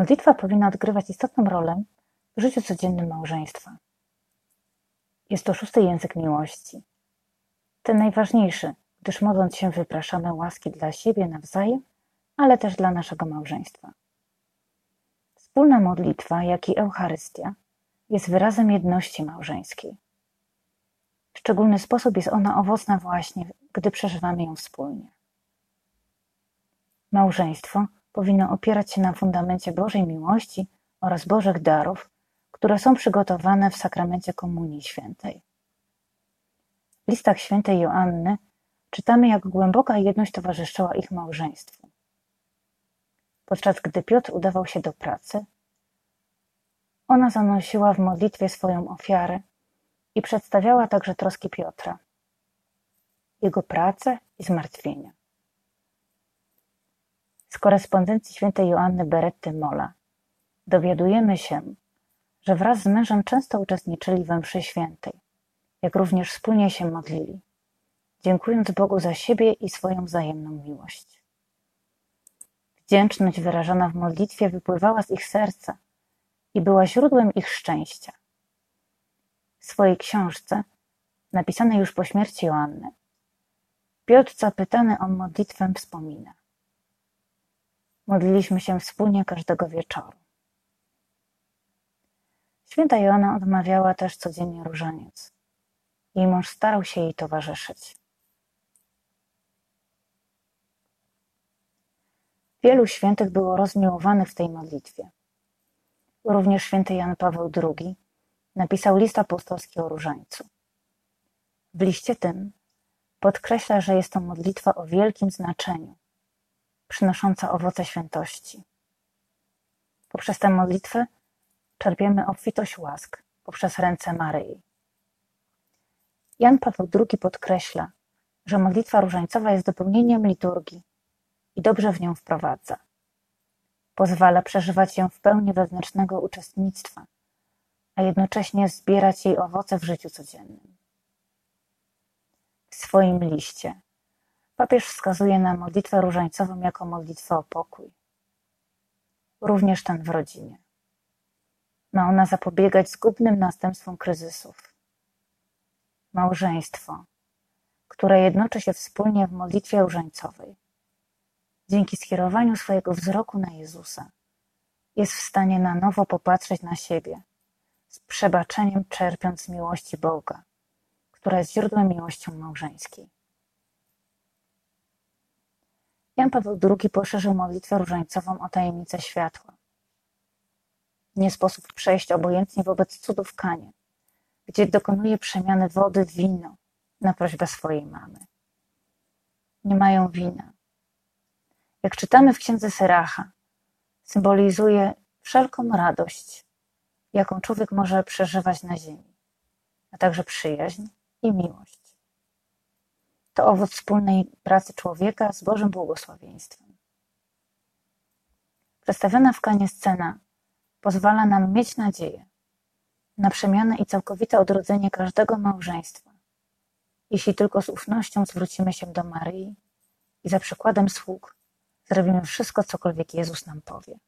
Modlitwa powinna odgrywać istotną rolę w życiu codziennym małżeństwa. Jest to szósty język miłości. Ten najważniejszy, gdyż modląc się wypraszamy łaski dla siebie nawzajem, ale też dla naszego małżeństwa. Wspólna modlitwa, jak i Eucharystia, jest wyrazem jedności małżeńskiej. W szczególny sposób jest ona owocna właśnie, gdy przeżywamy ją wspólnie. Małżeństwo powinno opierać się na fundamencie Bożej miłości oraz Bożych darów, które są przygotowane w sakramencie Komunii Świętej. W listach świętej Joanny czytamy, jak głęboka jedność towarzyszyła ich małżeństwu. Podczas gdy Piotr udawał się do pracy, ona zanosiła w modlitwie swoją ofiarę i przedstawiała także troski Piotra, jego pracę i zmartwienia. Z korespondencji świętej Joanny Beretty Mola dowiadujemy się, że wraz z mężem często uczestniczyli we mszy świętej, jak również wspólnie się modlili, dziękując Bogu za siebie i swoją wzajemną miłość. Wdzięczność wyrażona w modlitwie wypływała z ich serca i była źródłem ich szczęścia. W swojej książce, napisanej już po śmierci Joanny, Piotr zapytany o modlitwę wspomina. Modliliśmy się wspólnie każdego wieczoru. Święta Joanna odmawiała też codziennie różaniec. Jej mąż starał się jej towarzyszyć. Wielu świętych było rozmiłowanych w tej modlitwie. Również święty Jan Paweł II napisał list apostolski o różańcu. W liście tym podkreśla, że jest to modlitwa o wielkim znaczeniu, przynosząca owoce świętości. Poprzez tę modlitwę czerpiemy obfitość łask poprzez ręce Maryi. Jan Paweł II podkreśla, że modlitwa różańcowa jest dopełnieniem liturgii i dobrze w nią wprowadza. Pozwala przeżywać ją w pełni wewnętrznego uczestnictwa, a jednocześnie zbierać jej owoce w życiu codziennym. W swoim liście papież wskazuje na modlitwę różańcową jako modlitwę o pokój. Również ten w rodzinie. Ma ona zapobiegać zgubnym następstwom kryzysów. Małżeństwo, które jednoczy się wspólnie w modlitwie różańcowej, dzięki skierowaniu swojego wzroku na Jezusa, jest w stanie na nowo popatrzeć na siebie, z przebaczeniem czerpiąc z miłości Boga, która jest źródłem miłością małżeńskiej. Jan Paweł II poszerzył modlitwę różańcową o tajemnicę światła. Nie sposób przejść obojętnie wobec cudów Kanie, gdzie dokonuje przemiany wody w wino na prośbę swojej mamy. Nie mają wina, jak czytamy w księdze Seracha, symbolizuje wszelką radość, jaką człowiek może przeżywać na ziemi, a także przyjaźń i miłość. To owoc wspólnej pracy człowieka z Bożym błogosławieństwem. Przedstawiona w Kanie scena pozwala nam mieć nadzieję na przemianę i całkowite odrodzenie każdego małżeństwa, jeśli tylko z ufnością zwrócimy się do Maryi i za przykładem sług Zrobimy wszystko, cokolwiek Jezus nam powie.